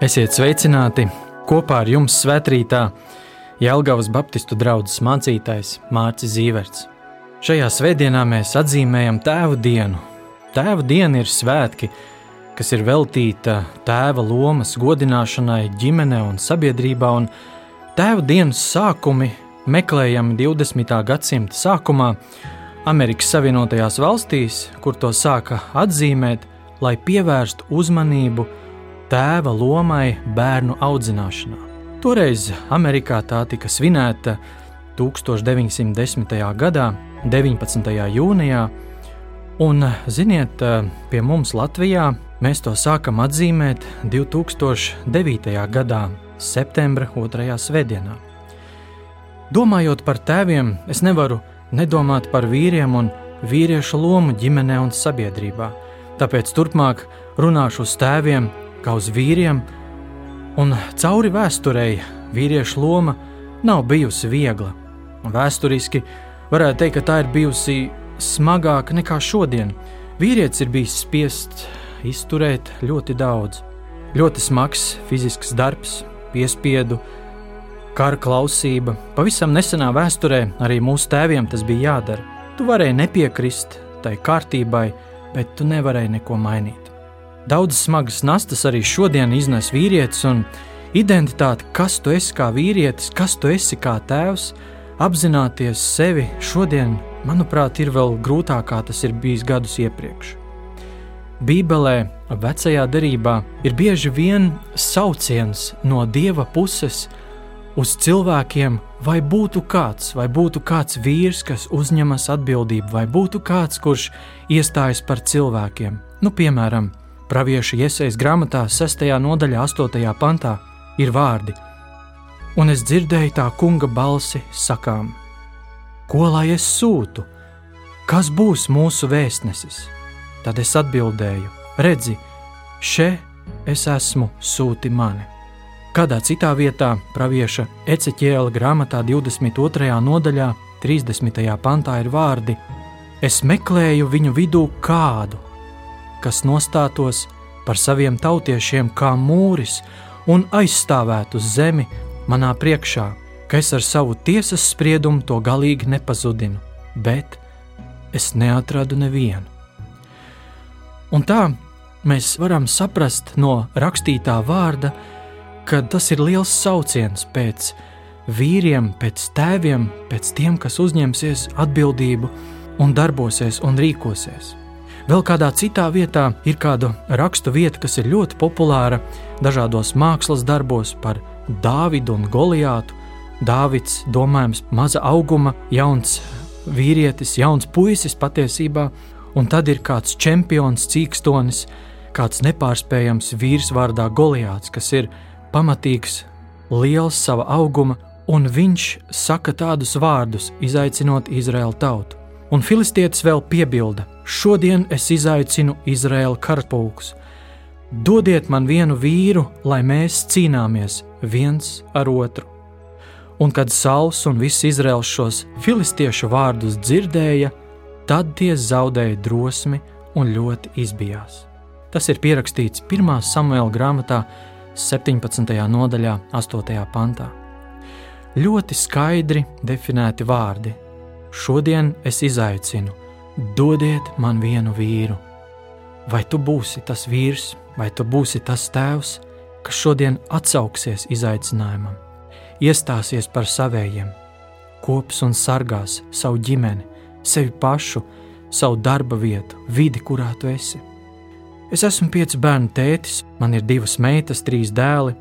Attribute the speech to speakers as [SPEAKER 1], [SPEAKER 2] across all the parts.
[SPEAKER 1] Esiet sveicināti! Kopā ar jums svētkrītā Jelgavas Baptistu draugs mācītājs Mārcis Zīverts. Šajā svētdienā mēs atzīmējam Tēvu dienu. Tēva diena ir svētki, kas ir veltīta tēva lomas godināšanai ģimenē un sabiedrībā, un Tēva dienas sākumi meklējami 20. gadsimta sākumā Amerikas Savienotajās valstīs, kur to sāka atzīmēt, lai pievērstu uzmanību tēva lomai bērnu audzināšanā. Toreiz Amerikā tā tika svinēta 1910. gadā, 19. jūnijā, un, ziniet, pie mums Latvijā mēs to sākam atzīmēt 2009. gadā, septembra 2. svētdienā. Domājot par tēviem, es nevaru nedomāt par vīriem un vīriešu lomu ģimenē un sabiedrībā. Tāpēc turpmāk runāšu uz tēviem kā uz vīriem, un cauri vēsturei vīriešu loma nav bijusi viegla. Vēsturiski varētu teikt, ka tā ir bijusi smagāka nekā šodien. Vīrietis ir bijis spiests izturēt ļoti daudz. Ļoti smags fizisks darbs, piespiedu, kara klausība. Pavisam nesenā vēsturē arī mūsu tēviem tas bija jādara. Tu varēji nepiekrist tai kārtībai, bet tu nevarēji neko mainīt. Daudz smagas nastas arī šodien iznes vīrietis, un identitāte, kas tu esi kā vīrietis, kas tu esi kā tēvs, apzināties sevi šodien, manuprāt, ir vēl grūtāk, kā tas ir bijis gadus iepriekš. Bībelē, vecajā derībā, ir bieži vien sauciens no dieva puses uz cilvēkiem, vai būtu kāds, vai būtu kāds vīrs, kas uzņemas atbildību, vai būtu kāds, kurš iestājas par cilvēkiem. Nu, piemēram, Pravieša iesaistas grāmatā, 6. nodaļā, 8. pantā, ir vārdi: Un es dzirdēju tā kunga balsi sakām: Ko lai es sūtu? Kas būs mūsu vēstnesis? Tad es atbildēju: Redzi, še es esmu sūti mani. Kādā citā vietā, pravieša Eceķēla grāmatā 22. nodaļā, 30. pantā ir vārdi: Es meklēju viņu vidū kādu, kas nostātos par saviem tautiešiem kā mūris un aizstāvētu zemi manā priekšā, ka es ar savu tiesas spriedumu to galīgi nepazudinu, bet es neatradu nevienu. Un tā mēs varam saprast no rakstītā vārda, ka tas ir liels sauciens pēc vīriem, pēc tēviem, pēc tiem, kas uzņemsies atbildību un darbosies un rīkosies. Vēl kādā citā vietā ir kāda rakstu vieta, kas ir ļoti populāra dažādos mākslas darbos par Dāvidu un Goliātu. Dāvids, domājams, maza auguma, jauns vīrietis, jauns puisis patiesībā, un tad ir kāds čempions, cīkstonis, kāds nepārspējams vīrs vārdā Goliāts, kas ir pamatīgs, liels sava auguma, un viņš saka tādus vārdus, izaicinot Izraēlu tautu. Un filistietis vēl piebilda: Šodien es izaicinu Izraēlu karaspulkus. Dodiet man vienu vīru, lai mēs cīnāmies viens ar otru. Un kad Sauls un viss Izraels šos filistiešu vārdus dzirdēja, tad tie zaudēja drosmi un ļoti izbijās. Tas ir pierakstīts 1. samuēlā grāmatā, 17. nodaļā, 8. pantā. Ļoti skaidri definēti vārdi. Šodien es izaicinu dodiet man vienu vīru. Vai tu būsi tas vīrs, vai tu būsi tas tēvs, kas šodien atsauksies izaicinājumam, iestāsies par savējiem, kops un sargās savu ģimeni, sevi pašu, savu darba vietu, vidi, kurā tu esi. Es esmu piecu bērnu tētis, man ir divas meitas, trīs dēli,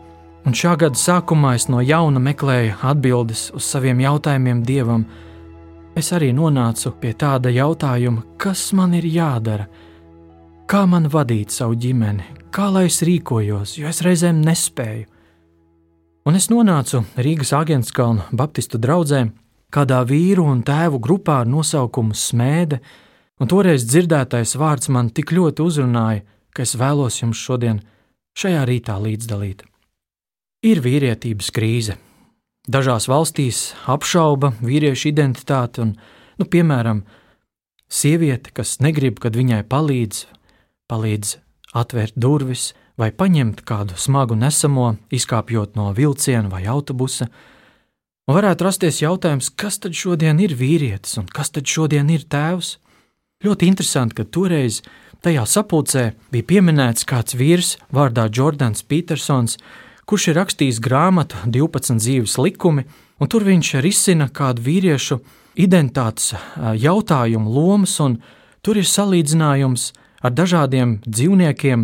[SPEAKER 1] un šā gada sākumā es no jauna meklēju atbildes uz saviem jautājumiem Dievam, es arī nonācu pie tāda jautājuma, kas man ir jādara, kā man vadīt savu ģimeni, kā lai es rīkojos, jo es reizēm nespēju. Un es nonācu Rīgas Agenskalna Baptistu draugzē, kādā vīru un tēvu grupā ar nosaukumu Smēde, un toreiz dzirdētais vārds man tik ļoti uzrunāja, ka es vēlos jums šodien šajā rītā līdzdalīt. Ir vīrietības krīze, Dažās valstīs apšauba vīriešu identitāti, un, nu, piemēram, sieviete, kas negrib, kad viņai palīdz, palīdz atvērt durvis vai paņemt kādu smagu nesamo, izkāpjot no vilciena vai autobusa. Un varētu rasties jautājums, kas tad šodien ir vīrietis un kas tad šodien ir tēvs? Ļoti interesanti, ka toreiz tajā sapulcē bija pieminēts kāds vīrs vārdā Jordans Petersons, kurš ir rakstījis grāmatu 12 dzīves likumi, un tur viņš risina kādu vīriešu identitātes jautājumu lomas, un tur ir salīdzinājums ar dažādiem dzīvniekiem,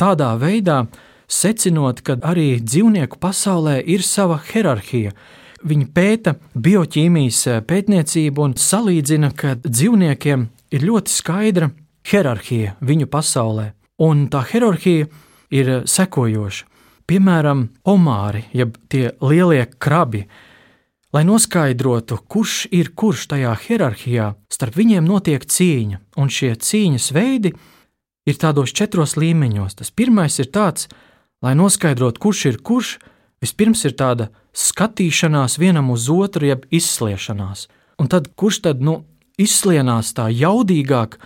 [SPEAKER 1] tādā veidā secinot, ka arī dzīvnieku pasaulē ir sava hierarhija. Viņi pēta bioķīmijas pētniecību un salīdzina, ka dzīvniekiem ir ļoti skaidra hierarhija viņu pasaulē, un tā hierarhija ir sekojoša. Piemēram, omāri, jeb tie lielie krabi, lai noskaidrotu, kurš ir kurš tajā hierarhijā, starp viņiem notiek cīņa, un šie cīņas veidi ir tādos četros līmeņos. Tas pirmais ir tāds, lai noskaidrotu, kurš ir kurš, vispirms ir tāda skatīšanās vienam uz otru, jeb izsliešanās. Un tad kurš tad nu, izslienās tā jaudīgāk,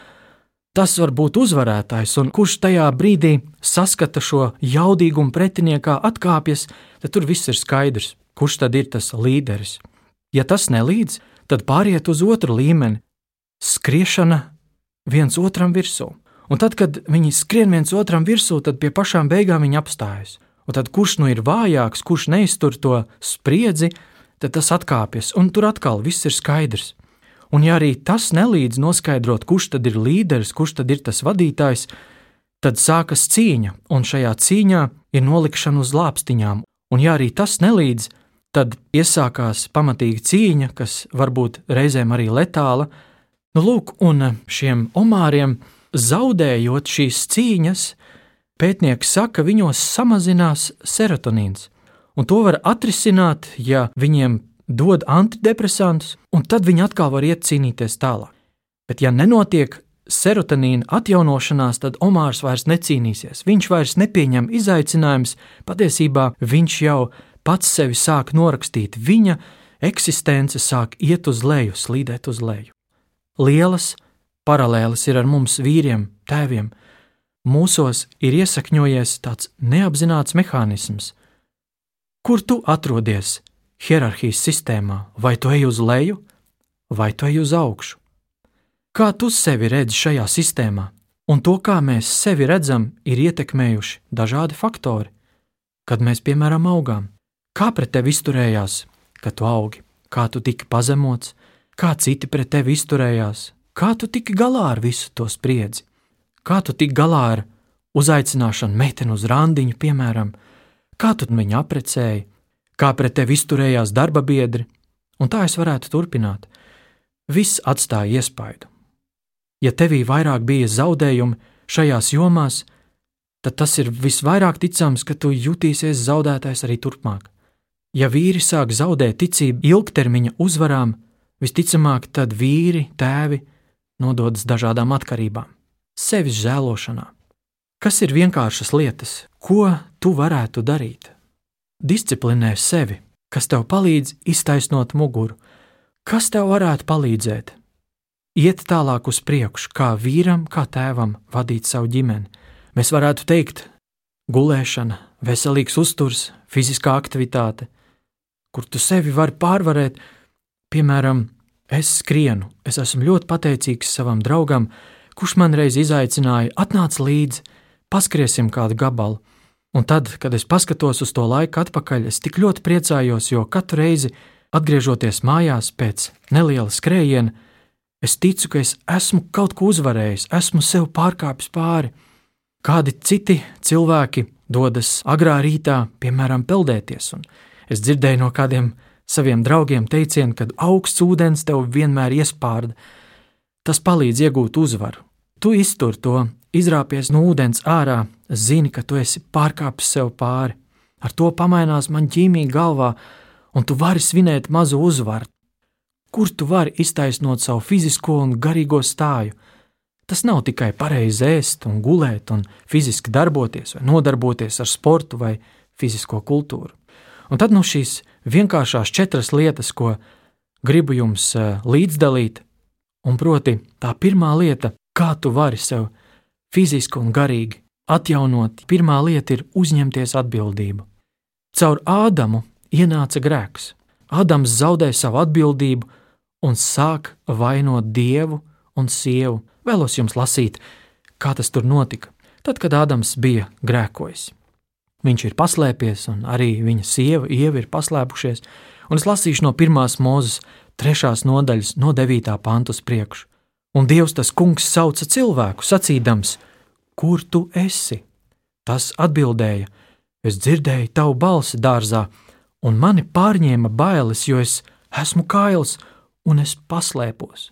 [SPEAKER 1] tas var būt uzvarētājs, un kurš tajā brīdī saskata šo jaudīgumu pretiniekā, atkāpjas, tad tur viss ir skaidrs, kurš tad ir tas līderis. Ja tas nelīdz, tad pāriet uz otru līmeni - skriešana viens otram virsū. Un tad, kad viņi skrien viens otram virsū, tad pie pašām beigām viņi apstājas. Un tad, kurš nu ir vājāks, kurš neiztur to spriedzi, tad tas atkāpjas, un tur atkal viss ir skaidrs. Un, ja arī tas nelīdz noskaidrot, kurš tad ir līderis, kurš tad ir tas vadītājs, tad sākas cīņa, un šajā cīņā ir nolikšana uz lāpstiņām. Un, ja arī tas nelīdz, tad iesākās pamatīga cīņa, kas varbūt reizēm arī letāla. Nu, lūk, un šiem omāriem zaudējot šīs cīņas, pētnieki saka, viņos samazinās serotonīns. Un to var atrisināt, ja viņiem dod antidepresantus, un tad viņi atkal var iet cīnīties tālāk. Bet, ja nenotiek serotonīna atjaunošanās, tad Omārs vairs necīnīsies. Viņš vairs nepieņem izaicinājumus, patiesībā viņš jau pats sevi sāk norakstīt. Viņa eksistence sāk iet uz leju, slīdēt uz leju. Lielas, paralēlis ir ar mums, vīriem, tēviem. Mūsos ir iesakņojies tāds neapzināts mehānisms. Kur tu atrodies hierarhijas sistēmā? Vai tu ej uz leju, vai tu ej uz augšu? Kā tu sevi redzi šajā sistēmā? Un to, kā mēs sevi redzam, ir ietekmējuši dažādi faktori. Kad mēs, piemēram, augām, kā pret tevi izturējās, kad tu augi, kā tu tiki pazemots, kā citi pret tevi izturējās, Kā tu tiki galā ar visu to spriedzi? Kā tu tiki galā ar uzaicināšanu meiteni uz randiņu, piemēram, kā tu viņu aprecēji, kā pret tevi izturējās darba biedri, un tā es varētu turpināt. Viss atstāja iespaidu. Ja tevī vairāk bija zaudējumi šajās jomās, tad tas ir visvairāk ticams, ka tu jutīsies zaudētājs arī turpmāk. Ja vīri sāk zaudēt ticību ilgtermiņa uzvarām, visticamāk, tad vīri, tēvi, nododas dažādām atkarībām, sevis žēlošanā. Kas ir vienkāršas lietas, ko tu varētu darīt? Disciplinē sevi, kas tev palīdz iztaisnot muguru, kas tev varētu palīdzēt. Iet tālāk uz priekšu, kā vīram, kā tēvam vadīt savu ģimeni. Mēs varētu teikt, gulēšana, veselīgs uzturs, fiziskā aktivitāte, kur tu sevi vari pārvarēt, piemēram, Es skrienu, es esmu ļoti pateicīgs savam draugam, kurš man reiz izaicināja, atnāc līdzi, paskriesim kādu gabalu. Un tad, kad es paskatos uz to laiku atpakaļ, es tik ļoti priecājos, jo katru reizi, atgriežoties mājās pēc neliela skrējiena, es ticu, ka es esmu kaut ko uzvarējis, esmu sev pārkāpis pāri. Kādi citi cilvēki dodas agrā rītā, piemēram, peldēties, un es dzirdēju no kādiem saviem draugiem teicienu, ka augsts ūdens tev vienmēr iespārda. Tas palīdz iegūt uzvaru. Tu iztur to, izrāpies no ūdens ārā, zini, ka tu esi pārkāpis sev pāri. Ar to pamainās man ķīmija galvā, un tu vari svinēt mazu uzvaru. Kur tu vari iztaisnot savu fizisko un garīgo stāju? Tas nav tikai pareizi ēst un gulēt, un fiziski darboties, vai nodarboties ar sportu vai fizisko kultūru. Un tad no šīs vienkāršās četras lietas, ko gribu jums eh, līdzdalīt, un proti tā pirmā lieta, kā tu vari sev fiziski un garīgi atjaunot, pirmā lieta ir uzņemties atbildību. Caur Ādamu ienāca grēks. Ādams zaudēja savu atbildību un sāk vainot dievu un sievu. Vēlos jums lasīt, kā tas tur notika. Tad, kad Ādams bija grēkojis, viņš ir paslēpies, un arī viņa sieva Ieva ir paslēpušies. Un es lasīšu no pirmās mūzes, trešās nodaļas, no 9. pantu uz priekšu. Un Dievs tas kungs sauca cilvēku, sacīdams: Kur tu esi? Tas atbildēja: Es dzirdēju tavu balsi dārzā, un mani pārņēma bailes, jo es esmu kails un es paslēpos.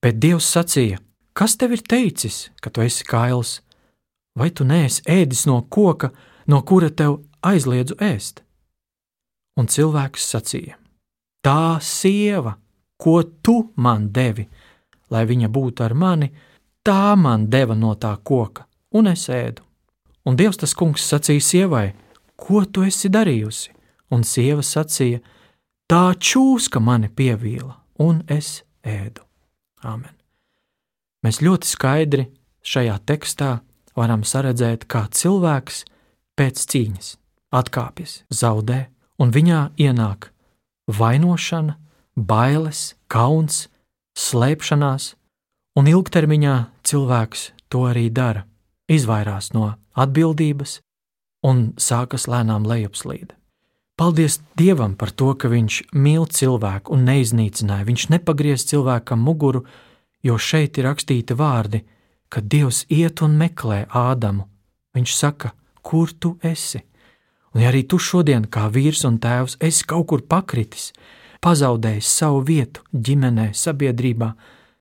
[SPEAKER 1] Bet Dievs sacīja: Kas tev ir teicis, ka tu esi kails? Vai tu neesi ēdis no koka, no kura tev aizliedzu ēst? Un cilvēks sacīja: Tā sieva, ko tu man devi, lai viņa būtu ar mani, tā man deva no tā koka, un es ēdu. Un Dievs tas kungs sacīja sievai: Ko tu esi darījusi? Un sieva sacīja: Tā čūska mani pievīla, un es ēdu. Āmen. Mēs ļoti skaidri šajā tekstā varam redzēt, kā cilvēks pēc cīņas atkāpjas, zaudē, un viņā ienāk vainošana, bailes, kauns, slēpšanās, un ilgtermiņā cilvēks to arī dara, izvairās no atbildības un sākas lēnām lejupslīde. Paldies Dievam par to, ka Viņš mīl cilvēku un neiznīcināja. Viņš nepagriez cilvēkam muguru, jo šeit ir rakstīti vārdi, ka Dievs iet un meklē Ādamu. Viņš saka, kur tu esi? Un ja arī tu šodien, kā vīrs un tēvs, esi kaut kur pakritis, pazaudējis savu vietu ģimenē, sabiedrībā,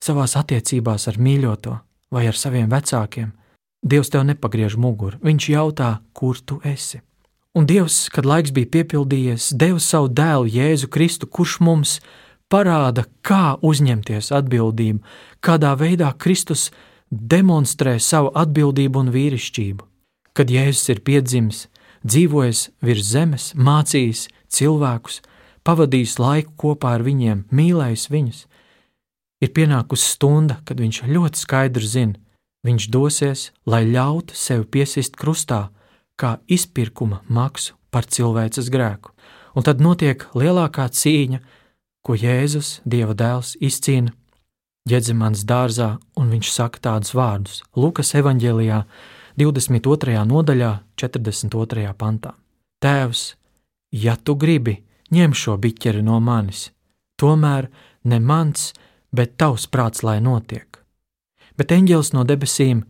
[SPEAKER 1] savās attiecībās ar mīļoto vai ar saviem vecākiem, Dievs tev nepagriež muguru. Viņš jautā, kur tu esi. Un Dievs, kad laiks bija piepildījies, deva savu dēlu Jēzu Kristu, kurš mums parāda, kā uzņemties atbildību, kādā veidā Kristus demonstrē savu atbildību un vīrišķību. Kad Jēzus ir piedzimis, dzīvojis virs zemes, mācījis cilvēkus, pavadījis laiku kopā ar viņiem, mīlējis viņus, ir pienākusi stunda, kad viņš ļoti skaidri zina, viņš dosies, lai ļautu sevi piesist krustā kā izpirkuma maksu par cilvēces grēku. Un tad notiek lielākā cīņa, ko Jēzus, Dieva dēls, izcīna Ģedzimans dārzā, un viņš saka tādus vārdus Lukas evanģēlijā, 22. nodaļā, 42. pantā. Tēvs, ja tu gribi, ņem šo biķeri no manis, tomēr ne mans, bet tavs prāts, lai notiek. Bet eņģēlis no debesīm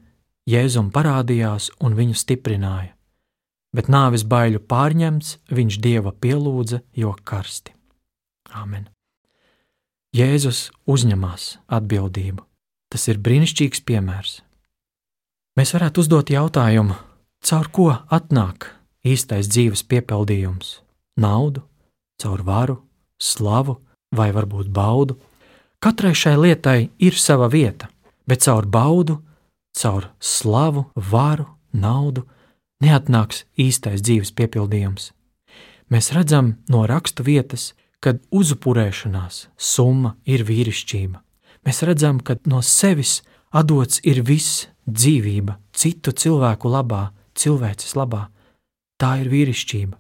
[SPEAKER 1] Jēzum parādījās un viņu stiprināja bet nāves baiļu pārņemts, viņš dieva pielūdza, jo karsti. Āmen. Jēzus uzņemās atbildību. Tas ir brīnišķīgs piemērs. Mēs varētu uzdot jautājumu, caur ko atnāk īstais dzīves piepildījums - naudu, caur varu, slavu vai varbūt baudu. Katrai šai lietai ir sava vieta, bet caur baudu, caur slavu, varu, naudu neatnāks īstais dzīves piepildījums. Mēs redzam no rakstu vietas, kad uzupurēšanās summa ir vīrišķība. Mēs redzam, ka no sevis atdots ir viss dzīvība, citu cilvēku labā, cilvēces labā. Tā ir vīrišķība.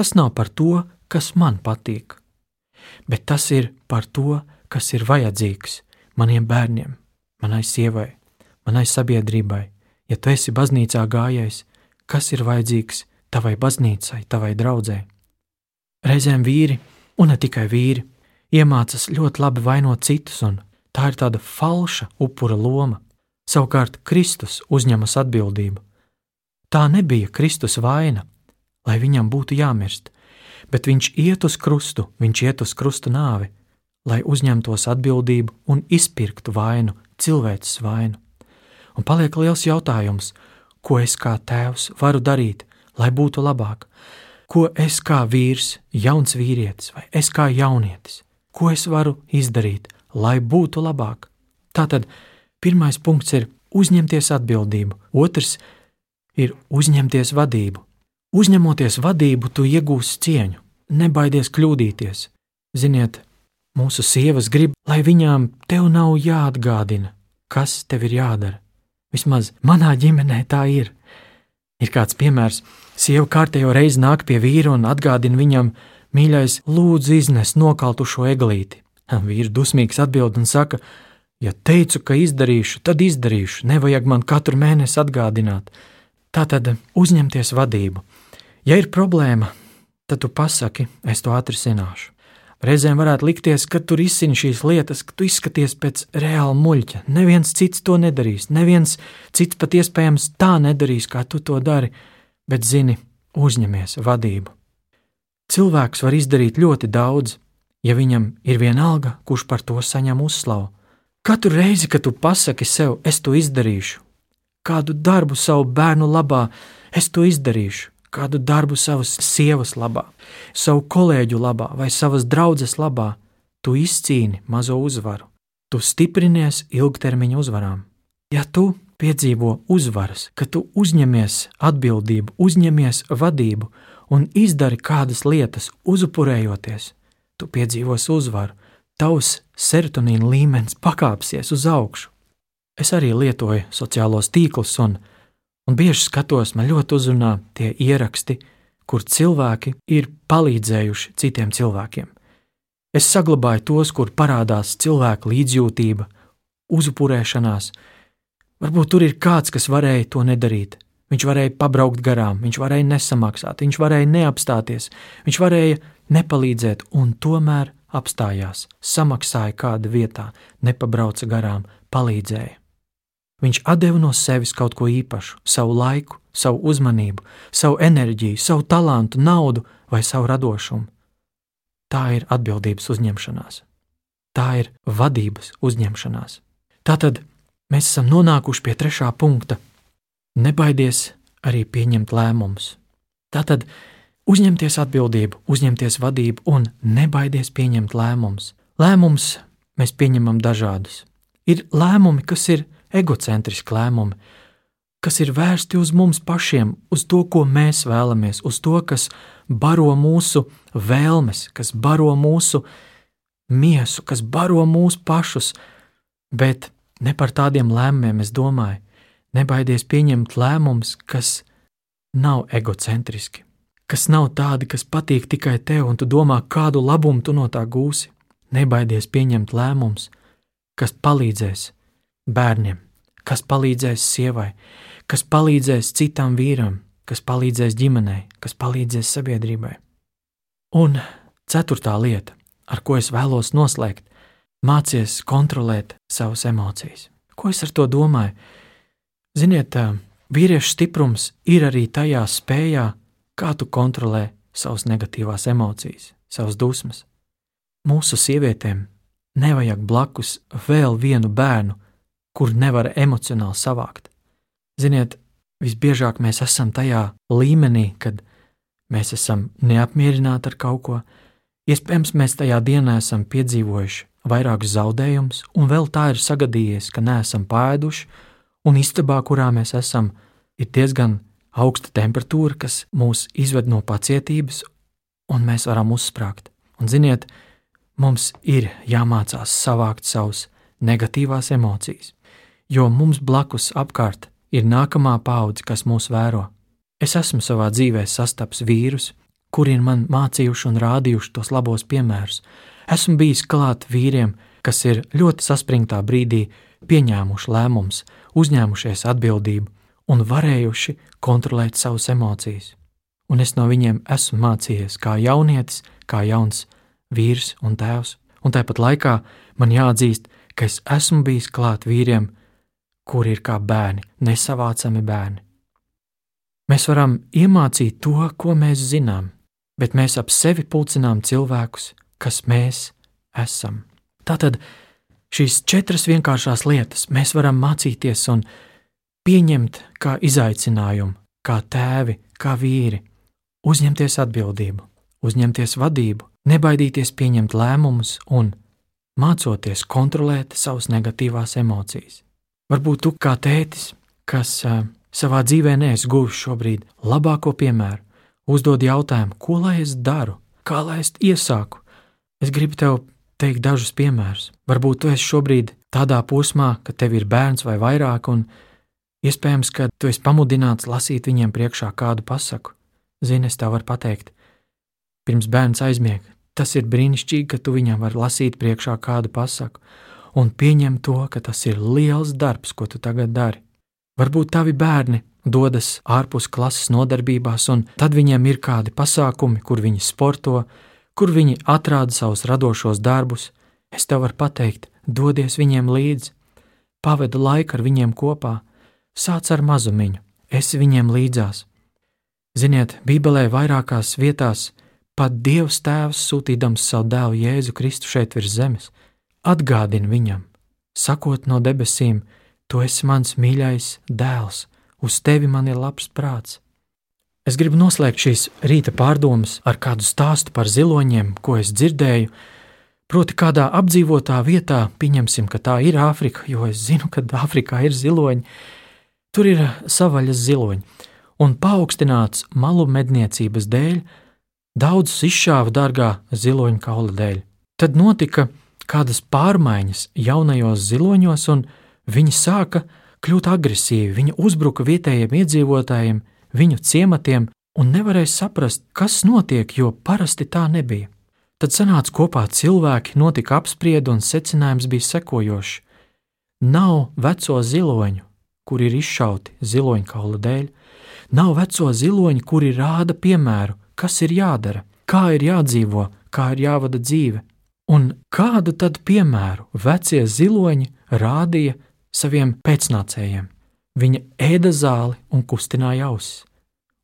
[SPEAKER 1] Tas nav par to, kas man patīk, bet tas ir par to, kas ir vajadzīgs maniem bērniem, manai sievai, manai sabiedrībai. Ja tu esi baznīcā gājējis, kas ir vajadzīgs tavai baznīcai, tavai draudzē. Reizēm vīri, un ne tikai vīri, iemācās ļoti labi vainot citus, un tā ir tāda falša upura loma. Savukārt Kristus uzņemas atbildību. Tā nebija Kristus vaina, lai viņam būtu jāmirst, bet viņš iet uz krustu, viņš iet uz krusta nāvi, lai uzņemtos atbildību un izpirktu vainu, cilvēces vainu. Un paliek liels jautājums, ko es kā tēvs varu darīt, lai būtu labāk, ko es kā vīrs, jauns vīrietis vai es kā jaunietis, ko es varu izdarīt, lai būtu labāk. Tātad pirmais punkts ir uzņemties atbildību, otrs ir uzņemties vadību. Uzņemoties vadību, tu iegūsi cieņu, nebaidies kļūdīties. Ziniet, mūsu sievas grib, lai viņām tev nav jāatgādina, kas tev ir jādara. Vismaz manā ģimenē tā ir. Ir kāds piemērs, sieva kārtējo reizi nāk pie vīra un atgādina viņam, mīļais, lūdzu, iznes nokaltušo eglīti. Vīrs dusmīgs atbild un saka, ja teicu, ka izdarīšu, tad izdarīšu, nevajag man katru mēnesi atgādināt. Tā tad uzņemties vadību. Ja ir problēma, tad tu pasaki, es to atrisināšu. Reizēm varētu likties, ka tu risini šīs lietas, ka tu izskaties pēc reāla muļķa. Neviens cits to nedarīs, neviens cits pat iespējams tā nedarīs, kā tu to dari, bet zini, uzņemies vadību. Cilvēks var izdarīt ļoti daudz, ja viņam ir vienalga, kurš par to saņem uzslavu. Katru reizi, kad tu pasaki sev, es to izdarīšu, kādu darbu savu bērnu labā, es to izdarīšu, kādu darbu savas sievas labā, savu kolēģu labā vai savas draudzes labā, tu izcīni mazo uzvaru. Tu stiprinies ilgtermiņa uzvarām. Ja tu piedzīvo uzvaras, ka tu uzņemies atbildību, uzņemies vadību un izdari kādas lietas, uzupurējoties, tu piedzīvosi uzvaru, tavs serotonīna līmenis pakāpsies uz augšu. Es arī lietoju sociālos tīklus un Un bieži skatos, man ļoti uzrunā tie ieraksti, kur cilvēki ir palīdzējuši citiem cilvēkiem. Es saglabāju tos, kur parādās cilvēka līdzjūtība, uzupurēšanās. Varbūt tur ir kāds, kas varēja to nedarīt. Viņš varēja pabraukt garām, viņš varēja nesamaksāt, viņš varēja neapstāties, viņš varēja nepalīdzēt, un tomēr apstājās, samaksāja kāda vietā, nepabrauca garām, palīdzēja. Viņš deva no sevis kaut ko īpašu, savu laiku, savu uzmanību, savu enerģiju, savu talantu, naudu vai savu radošumu. Tā ir atbildības uzņemšanās. Tā ir vadības uzņemšanās. Tātad mēs esam nonākuši pie trešā punkta. Nebaidies arī pieņemt lēmumus. Tātad uzņemties atbildību, uzņemties vadību un nebaidies pieņemt lēmumus. Lēmumus mēs pieņemam dažādus. Ir lēmumi, kas ir egocentriski lēmumi, kas ir vērsti uz mums pašiem, uz to, ko mēs vēlamies, uz to, kas baro mūsu vēlmes, kas baro mūsu miesu, kas baro mūsu pašus, bet ne par tādiem lēmumiem es domāju. Nebaidies pieņemt lēmumus, kas nav egocentriski, kas nav tādi, kas patīk tikai tev, un tu domā, kādu labumu tu no tā gūsi. Nebaidies pieņemt lēmumus, kas palīdzēs bērniem, kas palīdzēs sievai, kas palīdzēs citam vīram, kas palīdzēs ģimenei, kas palīdzēs sabiedrībai. Un ceturtā lieta, ar ko es vēlos noslēgt, mācies kontrolēt savas emocijas. Ko es ar to domāju? Ziniet, vīriešu stiprums ir arī tajā spējā, kā tu kontrolē savas negatīvās emocijas, savas dusmas. Mūsu sievietēm nevajag blakus vēl vienu bērnu, kur nevar emocionāli savākt. Ziniet, visbiežāk mēs esam tajā līmenī, kad mēs esam neapmierināti ar kaut ko. Iespējams, mēs tajā dienā esam piedzīvojuši vairākus zaudējumus, un vēl tā ir sagadījies, ka neesam pāēduši, un istabā, kurā mēs esam, ir diezgan augsta temperatūra, kas mūs izved no pacietības, un mēs varam uzsprāgt. Un, ziniet, mums ir jāmācās savākt savus negatīvās emocijas jo mums blakus apkārt ir nākamā paudze, kas mūs vēro. Es esmu savā dzīvē sastaps vīrus, kuri ir man mācījuši un rādījuši tos labos piemērus. Esmu bijis klāt vīriem, kas ir ļoti saspringtā brīdī pieņēmuši lēmumus, uzņēmušies atbildību un varējuši kontrolēt savas emocijas. Un es no viņiem esmu mācījies kā jaunietis, kā jauns vīrs un tēvs. Un tāpat laikā man jāatzīst, ka es esmu bijis klāt vīriem, kuri ir kā bērni, nesavācami bērni. Mēs varam iemācīt to, ko mēs zinām, bet mēs ap sevi pulcinām cilvēkus, kas mēs esam. Tātad šīs četras vienkāršās lietas mēs varam mācīties un pieņemt kā izaicinājumu, kā tēvi, kā vīri, uzņemties atbildību, uzņemties vadību, nebaidīties pieņemt lēmumus un mācoties kontrolēt savas negatīvās emocijas. Varbūt tu kā tētis, kas uh, savā dzīvē neesi guvis šobrīd labāko piemēru, uzdod jautājumu, ko lai es daru, kā lai es iesāku. Es gribu tev teikt dažus piemērus. Varbūt tu esi šobrīd tādā posmā, ka tev ir bērns vai vairāk, un Iespējams, ka tu esi pamudināts lasīt viņiem priekšā kādu pasaku. Zini, es tev varu pateikt, pirms bērns aizmieg, tas ir brīnišķīgi, ka tu viņam vari lasīt priekšā kādu pasaku un pieņem to, ka tas ir liels darbs, ko tu tagad dari. Varbūt tavi bērni dodas ārpus klases nodarbībās, un tad viņiem ir kādi pasākumi, kur viņi sporto, kur viņi atrāda savus radošos darbus. Es tev varu pateikt, dodies viņiem līdzi, pavadi laiku ar viņiem kopā, sāc ar mazumiņu, esi viņiem līdzās. Ziniet, Bībelē vairākās vietās pat Dievs Tēvs sūtīdams savu dēlu Jēzu Kristu šeit virs zemes, atgādina viņam, sakot no debesīm: Tu esi mans mīļais dēls, uz tevi man ir labs prāts. Es gribu noslēgt šīs rīta pārdomas ar kādu stāstu par ziloņiem, ko es dzirdēju. Proti, kādā apdzīvotā vietā, pieņemsim, ka tā ir Āfrika, jo es zinu, ka Āfrikā ir ziloņi. Tur ir savaļas ziloņi un paaugstināts malu medniecības dēļ, daudzus izšāva dārgā ziloņa kaula dēļ. Tad notika kādas pārmaiņas jaunajos ziloņos, un viņi sāka kļūt agresīvi. Viņi uzbruka vietējiem iedzīvotājiem, viņu ciematiem, un nevarēja saprast, kas notiek, jo parasti tā nebija. Tad sanāca kopā cilvēki, notika apspriede, un secinājums bija sekojošs: Nav veco ziloņu, kur ir izšauti ziloņkaula dēļ, Nav veco ziloņu, kuri rāda piemēru, kas ir jādara, kā ir jādzīvo, kā ir jāvada dzīve. Un kādu tad piemēru vecie ziloņi rādīja saviem pēcnācējiem? Viņa ēda zāli un kustināja ausis.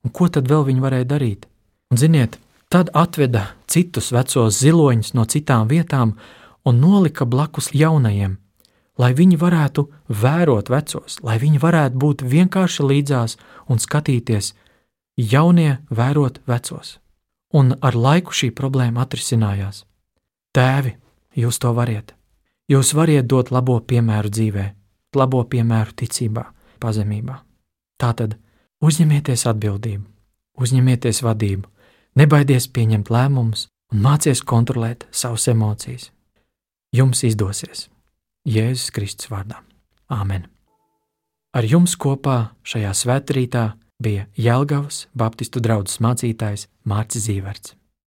[SPEAKER 1] Un ko tad vēl viņi varēja darīt? Un, ziniet, tad atveda citus vecos ziloņus no citām vietām un nolika blakus jaunajiem, lai viņi varētu vērot vecos, lai viņi varētu būt vienkārši līdzās un skatīties, jaunie vērot vecos. Un ar laiku šī problēma atrisinājās. Tēvi, jūs to variet. Jūs variet dot labo piemēru dzīvē, labo piemēru ticībā, pazemībā. Tātad uzņemieties atbildību, uzņemieties vadību, nebaidies pieņemt lēmumus un mācies kontrolēt savas emocijas. Jums izdosies! Jēzus Kristus vārdā. Āmen! Ar jums kopā šajā svētkrītā bija Jēlgavas Baptistu draugs mācītājs Mārcis Zīverts.